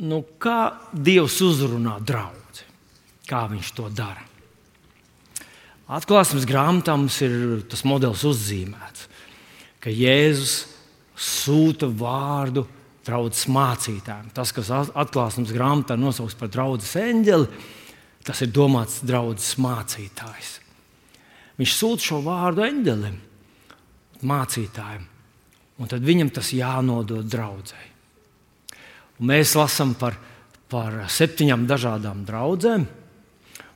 nu, kā Dievs uzrunā draugu, kā viņš to dara. Atklāsmes grāmatā mums ir tas modelis uzzīmēts, ka Jēzus sūta vārdu draudzes mācītājiem. Tas, kas atklāsmes grāmatā nosaukts par draudzes eņģeli, tas ir domāts draudzes mācītājs. Viņš sūta šo vārdu eņģelim, mācītājiem, un tad viņam tas jānodod draudzēji. Un mēs lasām par, par septiņām dažādām draudzēm.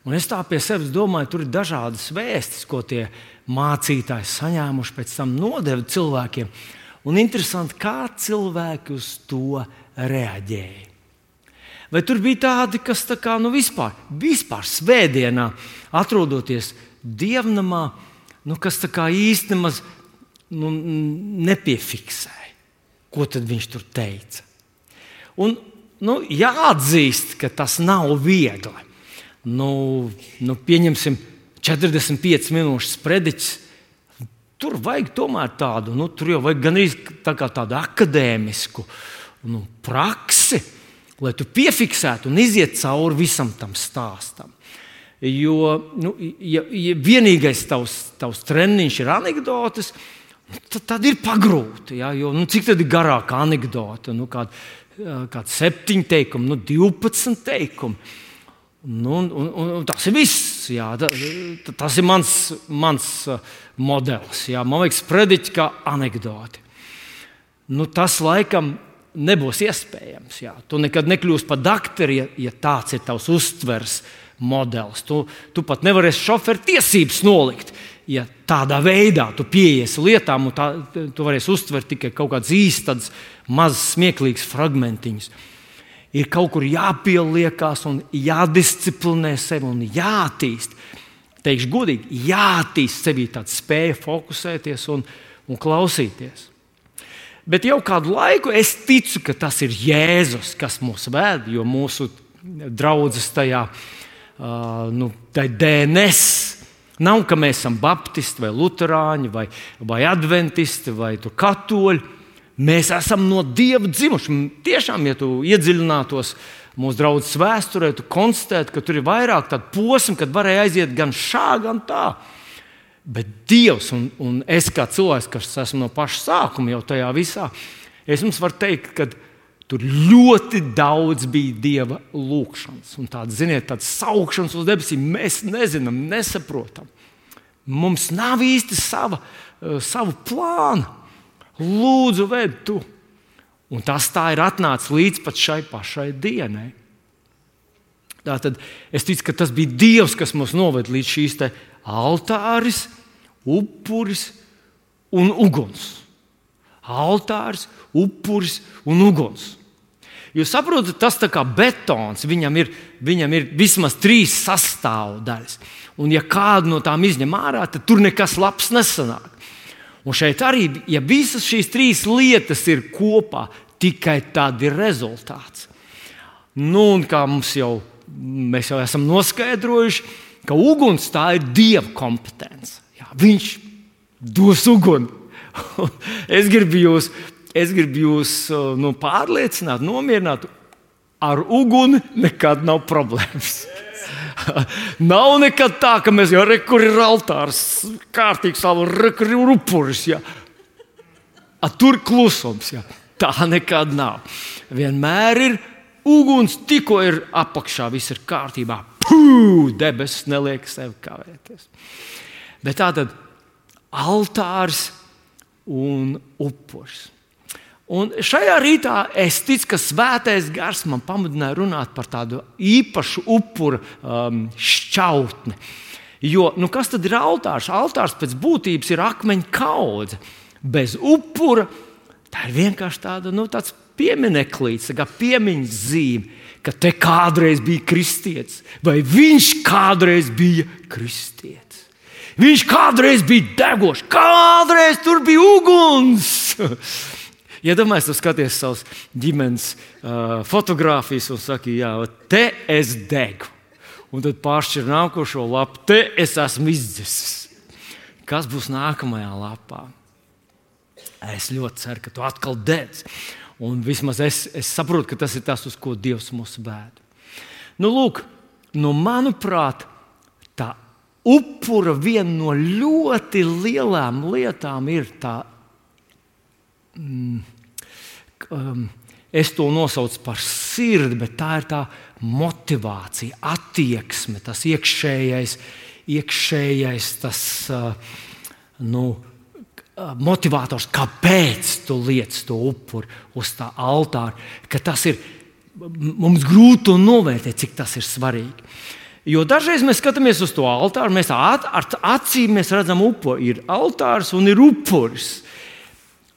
Un es tā pie sevis domāju, tur ir dažādas vēstis, ko tie mācītāji saņēmuši, pēc tam nodevi cilvēkiem. Un interesanti, kā cilvēki uz to reaģēja. Vai tur bija tādi, kas tā kā, nu, vispār, vispār svētdienā, atrodoties dievnamā, nu, kas īstenībā nu, nepiefiksēja, ko viņš tur teica. Un, nu, jāatzīst, ka tas nav viegli. Nu, nu, pieņemsim, 45 minūtes sprediķis Tur vajag tomēr tādu, nu, tur jau vajag gan tā tādu akadēmisku nu, praksi, lai tu piefiksētu un iziet cauri visam tam stāstam. Jo nu, ja, ja vienīgais tavs, tavs treniņš ir anekdotas, nu, tad, tad ir pagrūti. Ja, jo, nu, cik ir garāka anekdote? Nu, kād, kād septiņi teikumi, nu, 12 teikumi. Nu, un, un, un tas ir viss. Jā, tas ir mans, mans uh, modelis. Jā. Man liekas, sprediķi kā anekdoti. Nu, tas laikam nebūs iespējams. Jā. Tu nekad nekļūsi par doktoru, ja, ja tāds ir tavs uztvers modelis. Tu, tu pat nevarēsi šoferu tiesības nolikt. Ja tādā veidā tu pieiesi lietām, tā, tu varēsi uztvert tikai kaut kādas īstas, mazas, smieklīgas fragmentiņas ir kaut kur jāpieliekās un jādisciplinē sevi un jāattīst. Teikšu godīgi, jāattīst sevī tāda spēja fokusēties un, un klausīties. Bet jau kādu laiku es ticu, ka tas ir Jēzus, kas mūs ved, jo mūsu draudzes tajā uh, nu, DNS nav, ka mēs esam baptisti vai luterāņi vai, vai adventisti vai katoļi. Mēs esam no Dieva dzimuši. Tiešām, ja tu iedziļinātos mūsu draudzes vēsturē, tu konstatētu, ka tur ir vairāk tādu posmu, kad varēja aiziet gan šā, gan tā. Bet Dievs un, un es kā cilvēks, kas esmu no paša sākuma jau tajā visā, es jums varu teikt, ka tur ļoti daudz bija Dieva lūgšanas. Un tādas, ziniet, tādas saukšanas uz debesīm mēs nezinām, nesaprotam. Mums nav īsti sava, uh, savu plānu. Lūdzu, ved tu! Un tas tā ir atnācis līdz šai pašai dienai. Tātad es ticu, ka tas bija Dievs, kas mūs noved līdz šīs altāris, upuris un uguns. Altāris, upuris un uguns. Jūs saprotat, tas ir kā betons. Viņam ir, viņam ir vismaz trīs sastāvdaļas. Un, ja kādu no tām izņem ārā, tad tur nekas labs nesanāk. Un šeit arī, ja visas šīs trīs lietas ir kopā, tikai tad ir rezultāts. Nu, un kā mums jau, mēs jau esam noskaidrojuši, ka uguns tā ir dieva kompetence. Jā, viņš dos uguni. es gribu jūs, es gribu jūs nu, pārliecināt, nomierināt, ar uguni nekad nav problēmas. Nav nekad tā, ka mēs jau redzam, kur ir altārs, kārtīgs savu upuris. Ja. A, tur klusums. Ja. Tā nekad nav. Vienmēr ir uguns, tikko ir apakšā, viss ir kārtībā. Pū, debesis neliek sev kavēties. Bet tā tad altārs un upuris. Un šajā rītā es ticu, ka svētais gars man pamudināja runāt par tādu īpašu upuru um, šķautni. Jo nu kas tad ir altārs? Altārs pēc būtības ir akmeņa kaudze. Bez upura tā ir vienkārši tāda nu, piemineklis, kā piemiņas zīme, ka te kādreiz bija kristietis, vai viņš kādreiz bija kristietis. Viņš kādreiz bija degošs, kādreiz tur bija uguns. Iedomājieties, ja skaties savus ģimenes uh, fotogrāfijas un saki, jā, te es degu. Un tad pāršķir nākošo lapu, te es esmu izdzisis. Kas būs nākamajā lapā? Es ļoti ceru, ka tu atkal dedz. Un vismaz es, es saprotu, ka tas ir tas, uz ko Dievs mūs vēd. Nu, lūk, nu, manuprāt, tā upura viena no ļoti lielām lietām ir tā. Um, es to nosaucu par sirdi, bet tā ir tā motivācija, attieksme, tas iekšējais, iekšējais tas, uh, nu, motivators, kāpēc tu liec to upuri uz tā altāra, ka tas ir mums grūti novērtēt, cik tas ir svarīgi. Jo dažreiz mēs skatāmies uz to altāru, mēs ar acīm mēs redzam upuri. Ir altārs un ir upuris.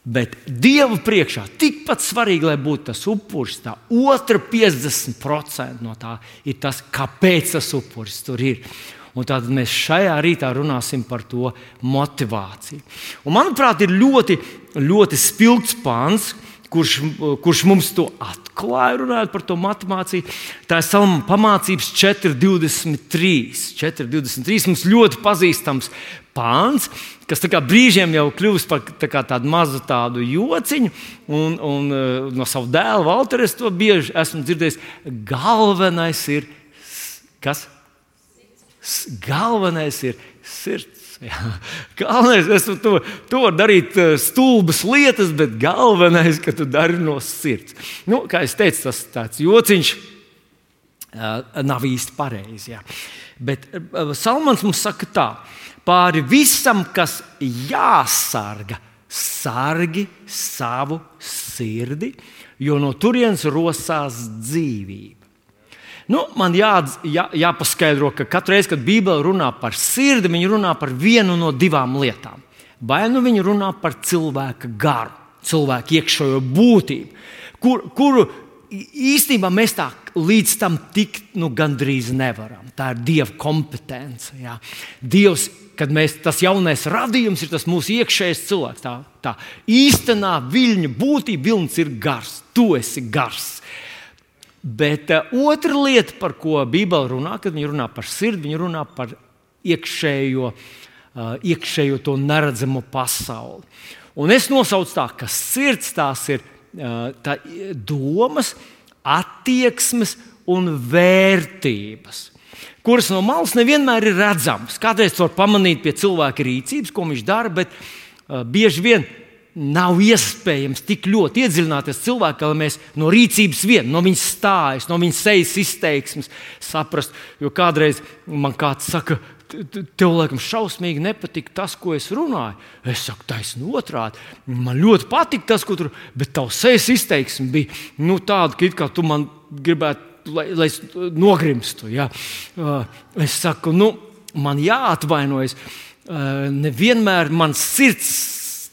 Bet Dieva priekšā tikpat svarīgi, lai būtu tas upuris, tā otra 50% no tā ir tas, kāpēc tas upuris tur ir. Un tad mēs šajā rītā runāsim par to motivāciju. Un, manuprāt, ir ļoti, ļoti spilgts pāns, kurš, kurš mums to atklāja, runājot par to matemātiku. Tā ir salma pamācības 4,23. 4,23 mums ļoti pazīstams pāns, kas brīžiem jau kļuvis par tā tādu mazu tādu jociņu. Un, un, uh, no sava dēla Valtera es to bieži esmu dzirdējis. Galvenais ir kas? Galvenais ir sirds. Jā. Galvenais, es to, to varu darīt eh, stulbas lietas, bet galvenais, ka tu dari no sirds. Nu, kā jau teicu, tas tāds jociņš uh, nav īsti pareizi. Jā. Bet uh, Salmans mums saka tā, pāri visam, kas jāsarga, sargi savu sirdi, jo no turienes rosās dzīvība. Nu, man jā, jā, jāpaskaidro, ka katru reizi, kad Bībele runā par sirdi, viņa runā par vienu no divām lietām. Vai nu viņa runā par cilvēka garu, cilvēka iekšējo būtību, kur, kuru īstenībā mēs tā līdz tam tikt nu, gandrīz nevaram. Tā ir Dieva kompetence. Jā. Dievs, kad mēs, tas jaunais radījums ir tas mūsu iekšējais cilvēks, tā, tā īstenā viļņa būtība, vilnis ir gars, tu esi gars. Bet uh, otra lieta, par ko Bībele runā, kad viņi runā par sirdi, viņi runā par iekšējo, uh, iekšējo to neredzamo pasauli. Un es nosaucu tā, ka sirds tās ir uh, tā, domas, attieksmes un vērtības kuras no malas nevienmēr ir redzamas. Kādreiz to var pamanīt pie cilvēka rīcības, ko viņš dara, bet uh, bieži vien nav iespējams tik ļoti iedziļināties cilvēkā, lai mēs no rīcības vien, no viņas stājas, no viņas sejas izteiksmes saprast. Jo kādreiz man kāds saka, tev laikam šausmīgi nepatīk tas, ko es runāju. Es saku, taisnība otrādi. Man ļoti patīk tas, ko tur, bet tavs sejas izteiksme bija nu, tāda, ka, ka tu man gribētu, lai, lai es nogrimstu. Ja? Uh, es saku, nu, man jāatvainojas. Uh, nevienmēr mans sirds.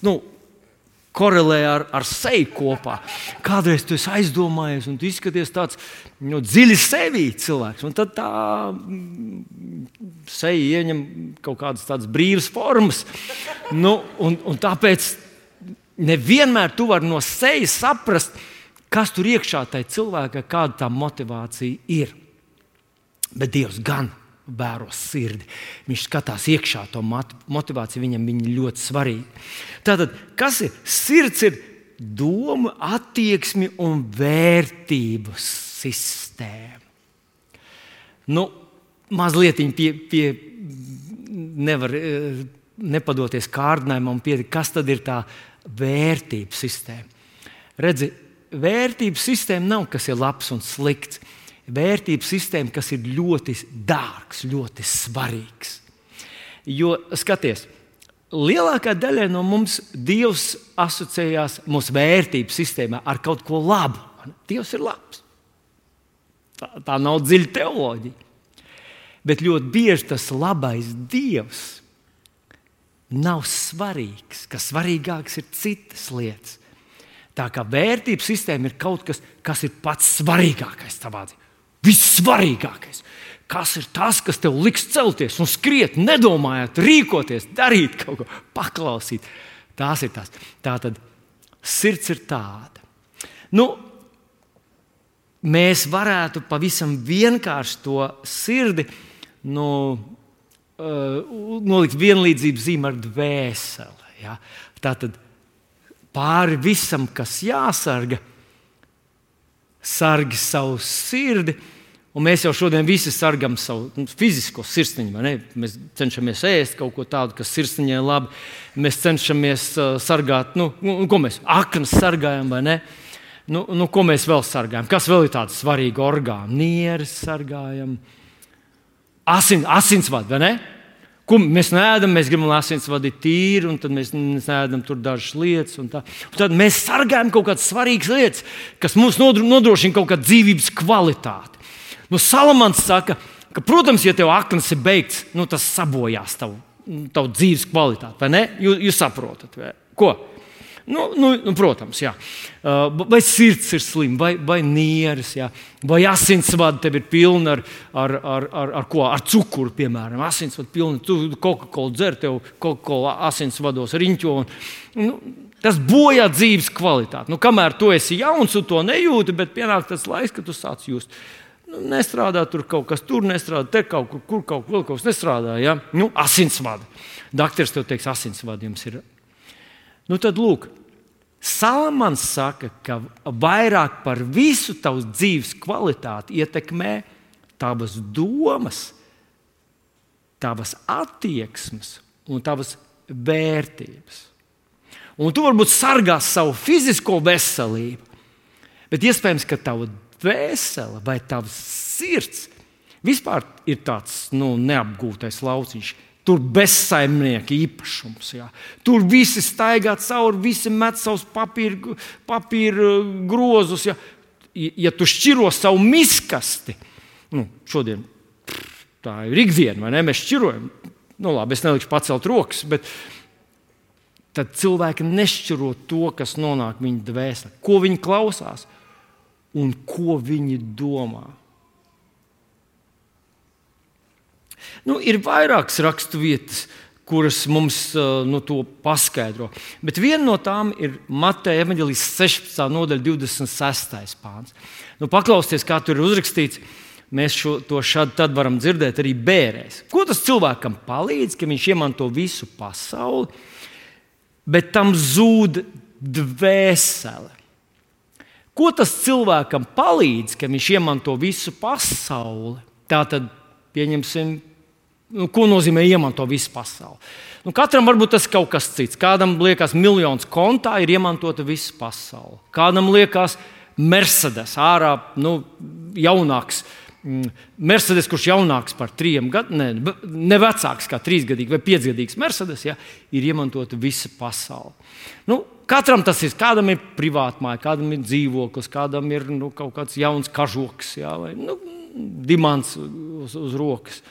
Nu, korelē ar, ar seju kopā. Kādreiz tu aizdomājies, un tu izskaties tāds nu, dziļi sevī cilvēks. Un tad tā mm, seja ieņem kaut kādas tādas brīvas formas. Nu, un, un tāpēc nevienmēr tu vari no sejas saprast, kas tur iekšā tajā cilvēkā, kāda tā motivācija ir. Bet Dievs gan vēro sirdi. Viņš skatās iekšā to motivāciju, viņam viņa ļoti svarīga. Tātad, kas ir sirds? Ir doma, attieksme un vērtību sistēma. Nu, mazliet pie, pie nevar eh, nepadoties kārdinājumam, pie, kas tad ir tā vērtību sistēma. Redzi, vērtību sistēma nav kas ir labs un slikts vērtību sistēmu, kas ir ļoti dārgs, ļoti svarīgs. Jo, skaties, lielākā daļa no mums Dievs asociējās mūsu vērtību sistēmā ar kaut ko labu. Dievs ir labs. Tā, tā nav dziļa teoloģija. Bet ļoti bieži tas labais Dievs nav svarīgs, ka svarīgāks ir citas lietas. Tā kā vērtību sistēma ir kaut kas, kas ir pats svarīgākais tavā dzīvē. Vissvarīgākais. Kas ir tas, kas tev liks celties un skriet, nedomājot, rīkoties, darīt kaut ko, paklausīt? Tās ir tās. Tā tad sirds ir tāda. Nu, mēs varētu pavisam vienkārši to sirdi nu, uh, nolikt vienlīdzības zīmē ar dvēseli. Ja? Tā tad pāri visam, kas jāsargā, sargi savu sirdi. Un mēs jau šodien visi sargam savu nu, fizisko sirsniņu. Mēs cenšamies ēst kaut ko tādu, kas sirsniņai labi. Mēs cenšamies uh, sargāt, nu, nu, ko mēs aknas sargājam, vai ne? Nu, nu, ko mēs vēl sargājam? Kas vēl ir tāds svarīgs orgāns? Nieres sargājam, Asin, asinsvadi, vai ne? Ko mēs neēdam, mēs gribam, lai asinsvadi ir tīri, un tad mēs neēdam tur dažas lietas. Un tā. un tad mēs sargājam kaut kādas svarīgas lietas, kas mums nodrošina kaut kādu dzīvības kvalitāti. Nu, Salamans saka, ka, protams, ja tev aknas ir beigts, nu, tas sabojās tavu, tavu dzīves kvalitāti. Vai ne? Jūs, jūs saprotat, vai? ko? Nu, nu, nu, protams, jā. Uh, vai sirds ir slima, vai, vai nieres, jā. vai asinsvadi tev ir pilni ar, ar, ar, ar, ar, ko? ar cukuru, piemēram. Asinsvadi pilni, tu Coca-Cola dzer, tev Coca-Cola asinsvados riņķo. Un, nu, tas bojā dzīves kvalitāti. Nu, kamēr tu esi jauns, tu to nejūti, bet pienāk tas laiks, kad tu sāc just. Nu, nestrādā tur kaut kas, tur nestrādā, te kaut kur, kur kaut, kaut kas nestrādā. Ja? Nu, asinsvadi. Dakteris tev teiks, asinsvadi jums ir Nu, tad lūk, Salamans saka, ka vairāk par visu tavas dzīves kvalitāti ietekmē tavas domas, tavas attieksmes un tavas vērtības. Un tu varbūt sargā savu fizisko veselību, bet iespējams, ka tava dvēsele vai tavs sirds vispār ir tāds nu, neapgūtais lauciņš. Tur bezsaimnieka īpašums. Jā. Tur visi staigā cauri, visi met savus papīra, papīra uh, grozus. Jā. Ja tu šķiro savu miskasti, nu, šodien tā ir ikdiena, vai ne? Mēs šķirojam. Nu, labi, es nelikšu pacelt rokas, bet tad cilvēki nešķiro to, kas nonāk viņu dvēselē, ko viņi klausās un ko viņi domā. Nu, ir vairākas raksturvietas, kuras mums nu, to paskaidro. Bet viena no tām ir Mateja Evanģelijas 16. nodaļa, 26. pāns. Nu, paklausieties, kā tur ir uzrakstīts. Mēs šo, to šādi varam dzirdēt arī bērēs. Ko tas cilvēkam palīdz, ka viņš iemanto visu pasauli, bet tam zūd dvēsele? Ko tas cilvēkam palīdz, ka viņš iemanto visu pasauli? Tā tad, pieņemsim, Nu, ko nozīmē iemantot visu pasauli? Nu, katram varbūt tas kaut kas cits. Kādam liekas, miljons kontā ir iemantota visa pasaule. Kādam liekas, Mercedes ārā nu, jaunāks. Mm, Mercedes, kurš jaunāks par trim gadiem, ne, ne vecāks kā trīsgadīgs vai piecgadīgs Mercedes, ja, ir iemantota visa pasaule. Nu, katram tas ir. Kādam ir privātmāja, kādam ir dzīvoklis, kādam ir nu, kaut kāds jauns kažoks ja, vai nu, dimants uz, uz rokas.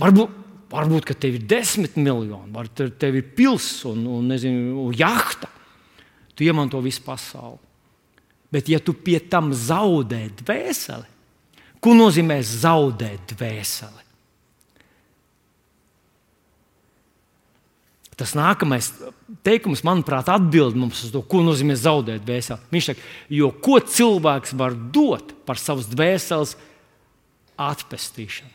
Varbūt, varbūt tev ir desmit miljoni, varbūt tev ir pilsēta un, un, nezinu, jahta. Tu iemanto visu pasauli. Bet, ja tu pie tam zaudē dvēseli, ko nozīmē zaudēt dvēseli? Tas nākamais teikums, manuprāt, atbild mums uz to, ko nozīmē zaudēt dvēseli. Viņš saka, jo ko cilvēks var dot par savas dvēseles atpestīšanu?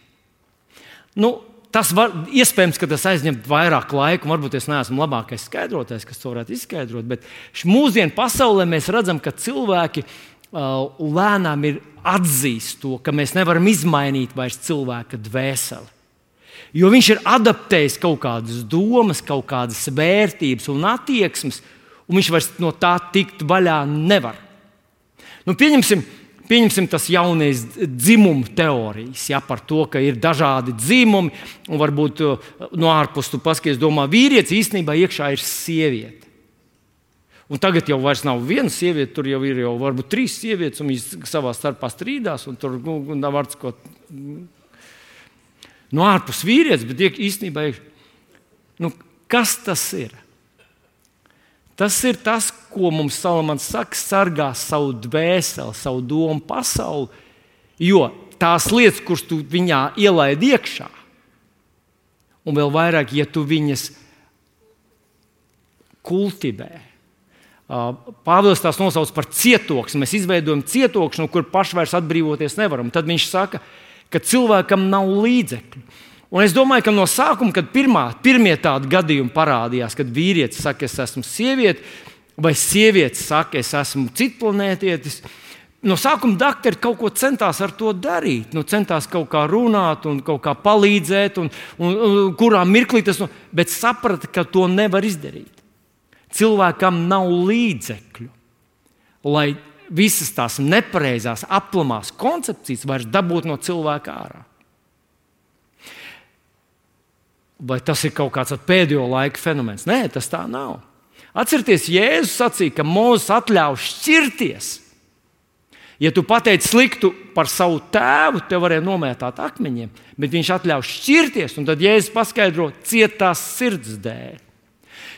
Nu, Tas var, iespējams, ka tas aizņem vairāk laika. Varbūt es neesmu labākais skaidrotājs, kas to varētu izskaidrot. Bet mūsdienu pasaulē mēs redzam, ka cilvēki uh, lēnām ir atzīst to, ka mēs nevaram izmainīt vairs cilvēka dvēseli. Jo viņš ir adaptējis kaut kādas domas, kaut kādas vērtības un attieksmes, un viņš vairs no tā tikt vaļā nevar. Nu, pieņemsim, Pieņemsim tas jaunais dzimumu teorijas, ja, par to, ka ir dažādi dzimumi, un varbūt uh, no ārpuses tu paskaties, domā, vīrietis īstenībā iekšā ir sieviete. Un tagad jau nav viena sieviete, tur jau ir jau varbūt trīs sievietes, un viņas savā starpā strīdās, un tur nu, nav vārds, ko no ārpuses vīrietis, bet īstenībā. Nu, kas tas ir? Tas ir tas, ko mums Salamans saka, sargā savu dvēseli, savu domu pasauli. Jo tās lietas, kuras tu viņā ielaidi iekšā, un vēl vairāk, ja tu viņas kultivē. Pāvils tās nosauc par cietoksni. Mēs izveidojam cietoksni, no kur paši vairs atbrīvoties nevaram. Tad viņš saka, ka cilvēkam nav līdzekļu. Un es domāju, ka no sākuma, kad pirmā, pirmie tādi gadījumi parādījās, kad vīrietis saka, es esmu sieviete, vai sieviete saka, es esmu citplanētietis, no sākuma doktori kaut ko centās ar to darīt. Nu, centās kaut kā runāt, un kaut kā palīdzēt, un, un, un kurā mirklī tas no, bet saprata, ka to nevar izdarīt. Cilvēkam nav līdzekļu, lai visas tās nepareizās, aplamās koncepcijas vairs dabūtu no cilvēka ārā. Vai tas ir kaut kāds pēdējo laiku fenomens? Nē, tas tā nav. Atcerieties, Jēzus sacīja, ka Mozus atļauj šķirties. Ja tu pateici sliktu par savu tēvu, te varēja nomētāt akmeņiem, bet viņš atļauj šķirties, un tad Jēzus paskaidro cietās sirds dēļ.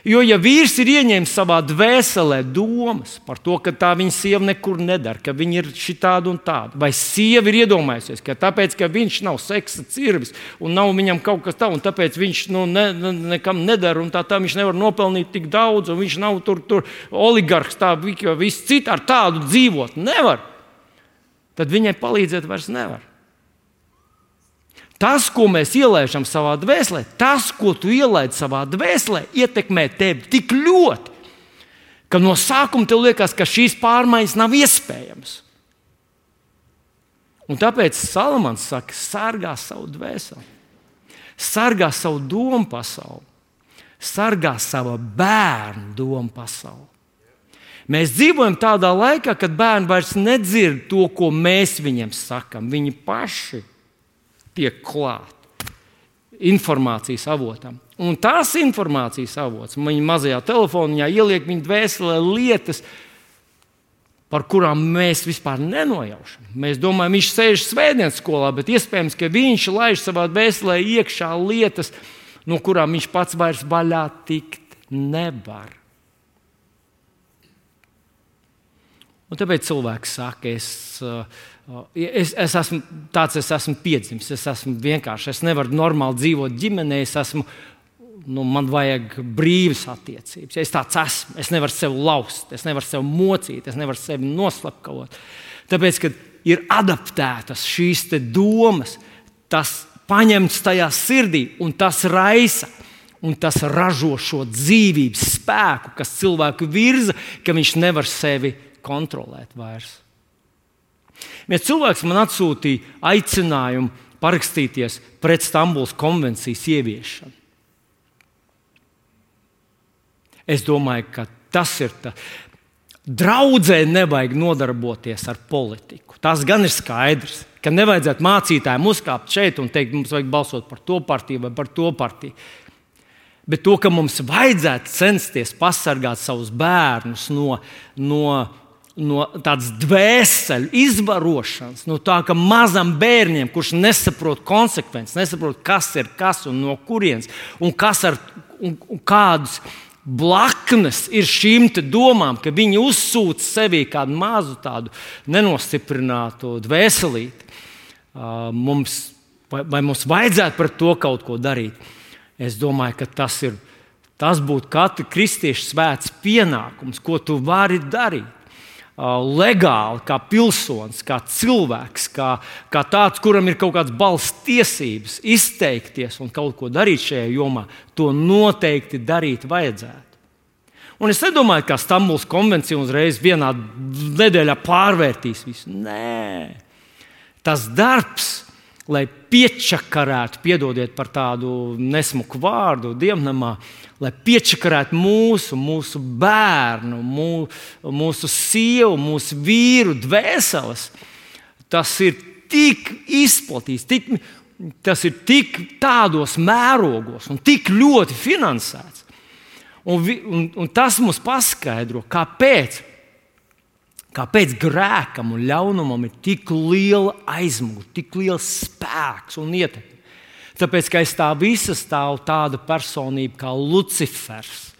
Jo, ja vīrs ir ieņēmis savā dvēselē domas par to, ka tā viņa sieva nekur nedara, ka viņa ir šitāda un tāda, vai sieva ir iedomājusies, ka tāpēc, ka viņš nav seksa cirvis un nav viņam kaut kas tāds, un tāpēc viņš nu, ne, ne, nekam nedara, un tā, tā viņš nevar nopelnīt tik daudz, un viņš nav tur, tur oligarks, tā viss cits ar tādu dzīvot nevar, tad viņai palīdzēt vairs nevar. Tas, ko mēs ielaidām savā dvēselē, tas, ko tu ielaidi savā dvēselē, ietekmē tevi tik ļoti, ka no sākuma tev liekas, ka šīs pārmaiņas nav iespējamas. Un tāpēc Salamans saka, sargā savu dvēseli, sargā savu domu pasauli, sargā savu bērnu domu pasauli. Mēs dzīvojam tādā laikā, kad bērni vairs nedzird to, ko mēs viņiem sakām. Viņi paši tiek klāt informācijas avotam. Un tās informācijas avots viņa mazajā telefonā ieliek viņa dvēselē lietas, par kurām mēs vispār nenojaušam. Mēs domājam, viņš sēž svētdienas skolā, bet iespējams, ka viņš laiž savā dvēselē iekšā lietas, no kurām viņš pats vairs vaļā tikt nevar. Un tāpēc cilvēks saka, es, uh, es, es esmu tāds, es esmu piedzimis, es esmu vienkārši, es nevaru normāli dzīvot ģimenē, es esmu, nu, man vajag brīvas attiecības. Es tāds esmu, es nevaru sevi laust, es nevaru sevi mocīt, es nevaru sevi noslapkavot. Tāpēc, kad ir adaptētas šīs domas, tas paņemts tajā sirdī un tas raisa. Un tas ražo šo dzīvības spēku, kas cilvēku virza, ka viņš nevar sevi kontrolēt vairs. Viens cilvēks man atsūtīja aicinājumu parakstīties pret Stambulas konvencijas ieviešanu. Es domāju, ka tas ir tas. Draudzē nevajag nodarboties ar politiku. Tas gan ir skaidrs, ka nevajadzētu mācītājiem uzkāpt šeit un teikt, mums vajag balsot par to partiju vai par to partiju. Bet to, ka mums vajadzētu censties pasargāt savus bērnus no, no no tādas dvēseli izvarošanas, no tā, ka mazam bērnam, kurš nesaprot konsekvences, nesaprot, kas ir kas un no kurienes, un, ar, un, un kādas blaknes ir šīm domām, ka viņi uzsūc sevī kādu mazu tādu nenostiprinātu dvēselīti. Mums, vai, vai mums vajadzētu par to kaut ko darīt? Es domāju, ka tas, ir, tas būtu katra kristieša svēts pienākums, ko tu vari darīt legāli, kā pilsonis, kā cilvēks, kā, kā tāds, kuram ir kaut kāds balss tiesības izteikties un kaut ko darīt šajā jomā, to noteikti darīt vajadzētu. Un es nedomāju, ka Stambulas konvencija uzreiz vienā nedēļā pārvērtīs visu. Nē, tas darbs, lai piečakarētu, piedodiet par tādu nesmuku vārdu, dievnamā, lai piečakarētu mūsu, mūsu bērnu, mūsu, mūsu sievu, mūsu vīru dvēseles. Tas ir tik izplatīts, tik, tas ir tik tādos mērogos un tik ļoti finansēts. Un, un, un tas mums paskaidro, kāpēc Kāpēc grēkam un ļaunumam ir tik liela aizmugure, tik liels spēks un ietekme? Tāpēc, ka aiz tā visa stāv tāda personība kā Lucifers,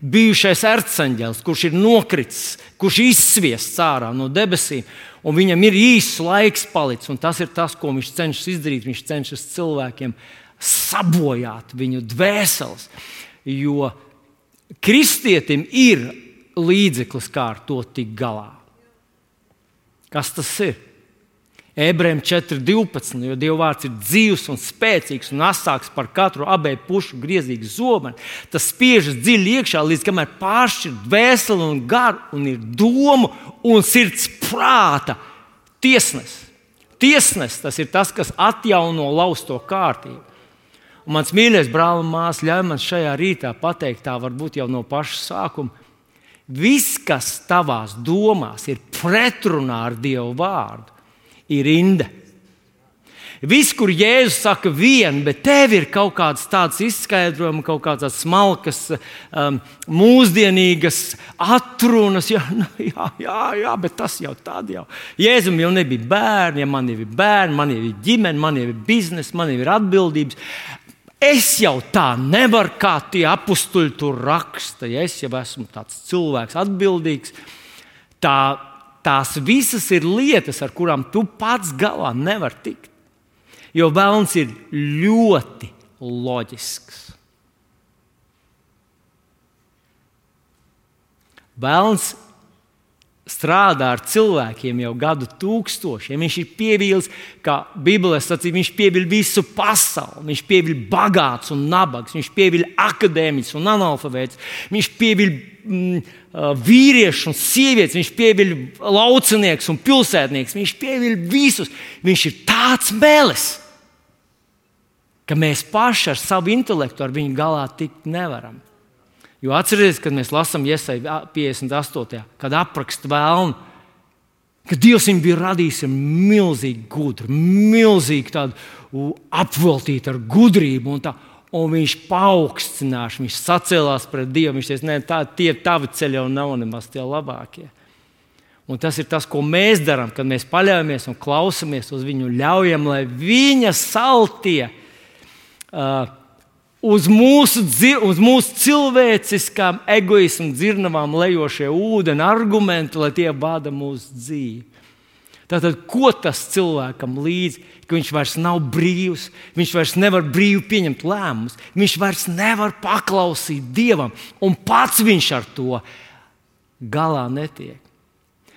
bijušais arcangels, kurš ir nokritis, kurš izsviests ārā no debesīm, un viņam ir īsts laiks palicis. Tas ir tas, ko viņš cenšas izdarīt. Viņš cenšas cilvēkiem sabojāt viņu dvēseles, jo kristietim ir līdzeklis, kā ar to tikt galā. Kas tas ir? Ebrejiem 4.12. Jo Dieva vārds ir dzīves un spēcīgs un asāks par katru abēju pušu griezīgu zobenu. Tas spiežas dziļi iekšā, līdz kamēr pāršķir dvēseli un garu, un ir domu un sirds prāta Tiesnesis. Tiesnesis tas ir tas, kas atjauno lausto kārtību. Un mans mīļais brāl un māsas ļauj man šajā rītā pateikt, tā varbūt jau no paša sākuma. Viss, kas tavās domās ir pretrunā ar Dieva vārdu, ir inde. Viss, kur Jēzus saka vienu, bet tev ir kaut kāds tāds izskaidrojums, kaut kādas smalkas, um, mūsdienīgas atrunas. Jā, nu, jā, jā, jā, bet tas jau tādā jau. Jēzum jau nebija bērni, ja man jau ir bērni, man jau ir ģimene, man jau ir biznesa, man jau ir atbildības. Es jau tā nevaru, kā tie apstuļi tur raksta. Ja es jau esmu tāds cilvēks, atbildīgs. Tā, tās visas ir lietas, ar kurām tu pats galā nevari tikt. Jo vēlams ir ļoti loģisks. Vēlams strādā ar cilvēkiem jau gadu tūkstošiem. Viņš ir pievīlis, kā Bībelē sacīja, viņš pievīl visu pasauli. Viņš pievīl bagāts un nabaks, viņš pievīl akadēmisks un analfabēts. Viņš pievīl mm, vīriešus un sievietes, viņš pievīl laucinieks un pilsētnieks. Viņš pievīl visus. Viņš ir tāds mēlis ka mēs paši ar savu intelektu ar viņu galā tikt nevaram. Jo atcerieties, kad mēs lasām Iesai 58. kad apraksta vēlnu, ka Dievs viņu bija radījis ar milzīgu gudru, milzīgu tādu apveltītu ar gudrību. Un tā, un viņš paaugstinās, viņš sacēlās pret Dievu. Viņš teica, tā, tie tavi ceļi jau nav nemaz tie labākie. Un tas ir tas, ko mēs darām, kad mēs paļaujamies un klausāmies uz viņu, ļaujam, lai viņa saltie uh, uz mūsu, uz mūsu cilvēciskām egoismu dzirnavām lejošie ūdeni argumenti, lai tie vada mūsu dzīvi. Tātad, ko tas cilvēkam līdzi, ka viņš vairs nav brīvs, viņš vairs nevar brīvi pieņemt lēmumus, viņš vairs nevar paklausīt Dievam, un pats viņš ar to galā netiek.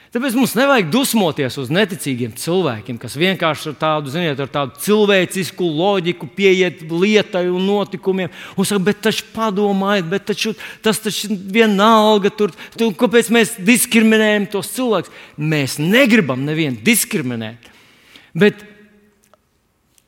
Tāpēc mums nevajag dusmoties uz neticīgiem cilvēkiem, kas vienkārši ar tādu, ziniet, ar tādu cilvēcisku loģiku pieiet lietai un notikumiem. Un saka, bet taču padomājiet, bet taču, tas taču vienalga, tur, tur, kāpēc mēs diskriminējam tos cilvēkus. Mēs negribam nevienu diskriminēt. Bet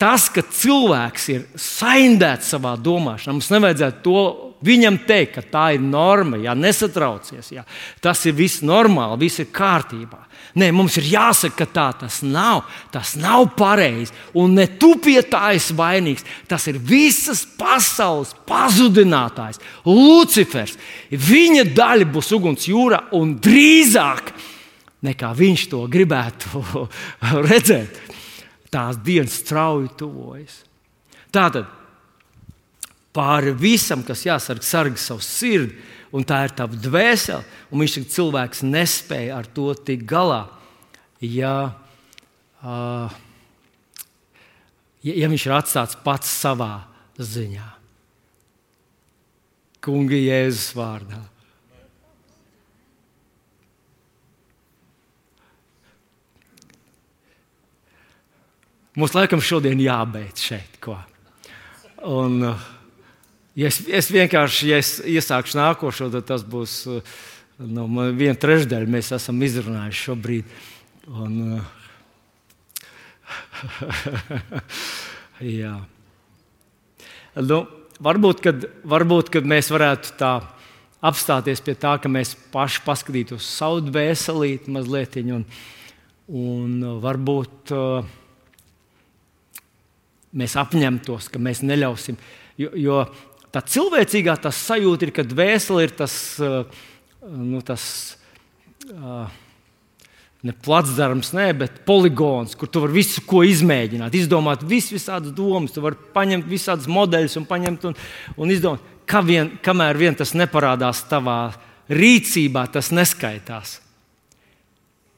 tas, ka cilvēks ir saindēts savā domāšanā, mums nevajadzētu to Viņam teikt, ka tā ir norma, ja nesatraucies, ja tas ir viss normāli, viss ir kārtībā. Nē, mums ir jāsaka, ka tā tas nav. Tas nav pareizi. Un ne tu pie tā esi vainīgs. Tas ir visas pasaules pazudinātājs, Lucifers. Viņa daļa būs uguns jūrā un drīzāk nekā viņš to gribētu redzēt. Tās dienas strauji tuvojas. Tātad pāri visam, kas jāsargā, sargā savu sirdi, un tā ir tava dvēsele. Un viņš saka, cilvēks nespēja ar to tikt galā. Ja, uh, ja, ja viņš ir atstāts pats savā ziņā, Kunga Jēzus vārdā. Mums laikam šodien jābeidz šeit. Ko. Un, uh, Ja es, es vienkārši ja es iesākšu nākošo, tad tas būs nu, viena trešdaļa. Mēs esam izrunājuši šobrīd. Un, jā. Nu, varbūt, kad, varbūt, kad mēs varētu tā apstāties pie tā, ka mēs paši paskatītos uz savu dvēselīti mazliet, un, un varbūt uh, mēs apņemtos, ka mēs neļausim. Jo, jo tā cilvēcīgā tā sajūta ir, ka dvēsele ir tas, uh, nu, tas uh, ne placdarms, ne, bet poligons, kur tu vari visu ko izmēģināt, izdomāt vis, visādas domas, tu vari paņemt visādus modeļus un, paņemt un, un izdomāt. Kā vien, kamēr vien tas neparādās tavā rīcībā, tas neskaitās.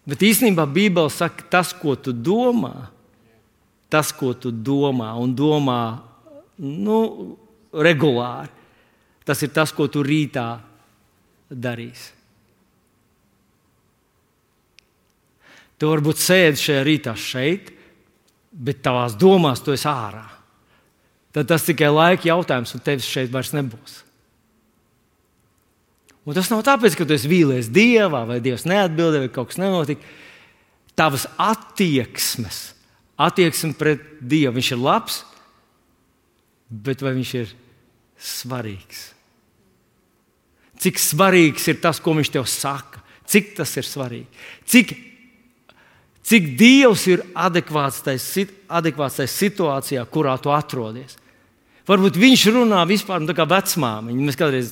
Bet īstenībā Bībele saka, tas, ko tu domā, tas, ko tu domā un domā, nu, regulāri. Tas ir tas, ko tu rītā darīsi. Tu varbūt sēdi šajā rītā šeit, bet tavās domās tu esi ārā. Tad tas tikai laika jautājums, un tevis šeit vairs nebūs. Un tas nav tāpēc, ka tu esi vīlies Dievā, vai Dievs neatbildēja, vai kaut kas nenotika. tavas attieksmes, attieksme pret Dievu. Viņš ir labs, bet vai viņš ir svarīgs? Cik svarīgs ir tas, ko viņš tev saka? Cik tas ir svarīgi? Cik, cik Dievs ir adekvāts tajā, situācijā, kurā tu atrodies? Varbūt viņš runā vispār nu, kā vecmāmiņa. Mēs kādreiz,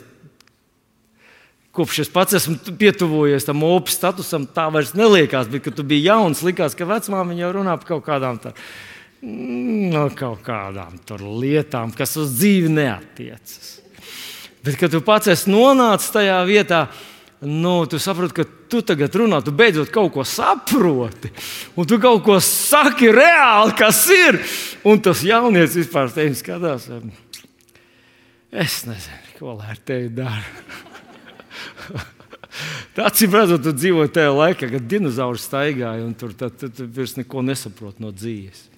kopš es pats esmu pietuvojies tam opus statusam, tā vairs neliekās. Bet, kad tu biji jauns, likās, ka vecmāmiņa jau runā par kaut kādām, tā, no, kaut kādām lietām, kas uz dzīvi neatiecas. Bet, kad tu pats esi nonācis tajā vietā, nu, tu saproti, ka tu tagad runā, tu beidzot kaut ko saproti. Un tu kaut ko saki reāli, kas ir. Un tas jaunietis vispār te skatās. Es nezinu, ko lai ar tevi dara. Tas ir redzams, tu dzīvo tajā laikā, kad dinozauri staigāja un tur tu, tu, tu vairs neko nesaproti no dzīves.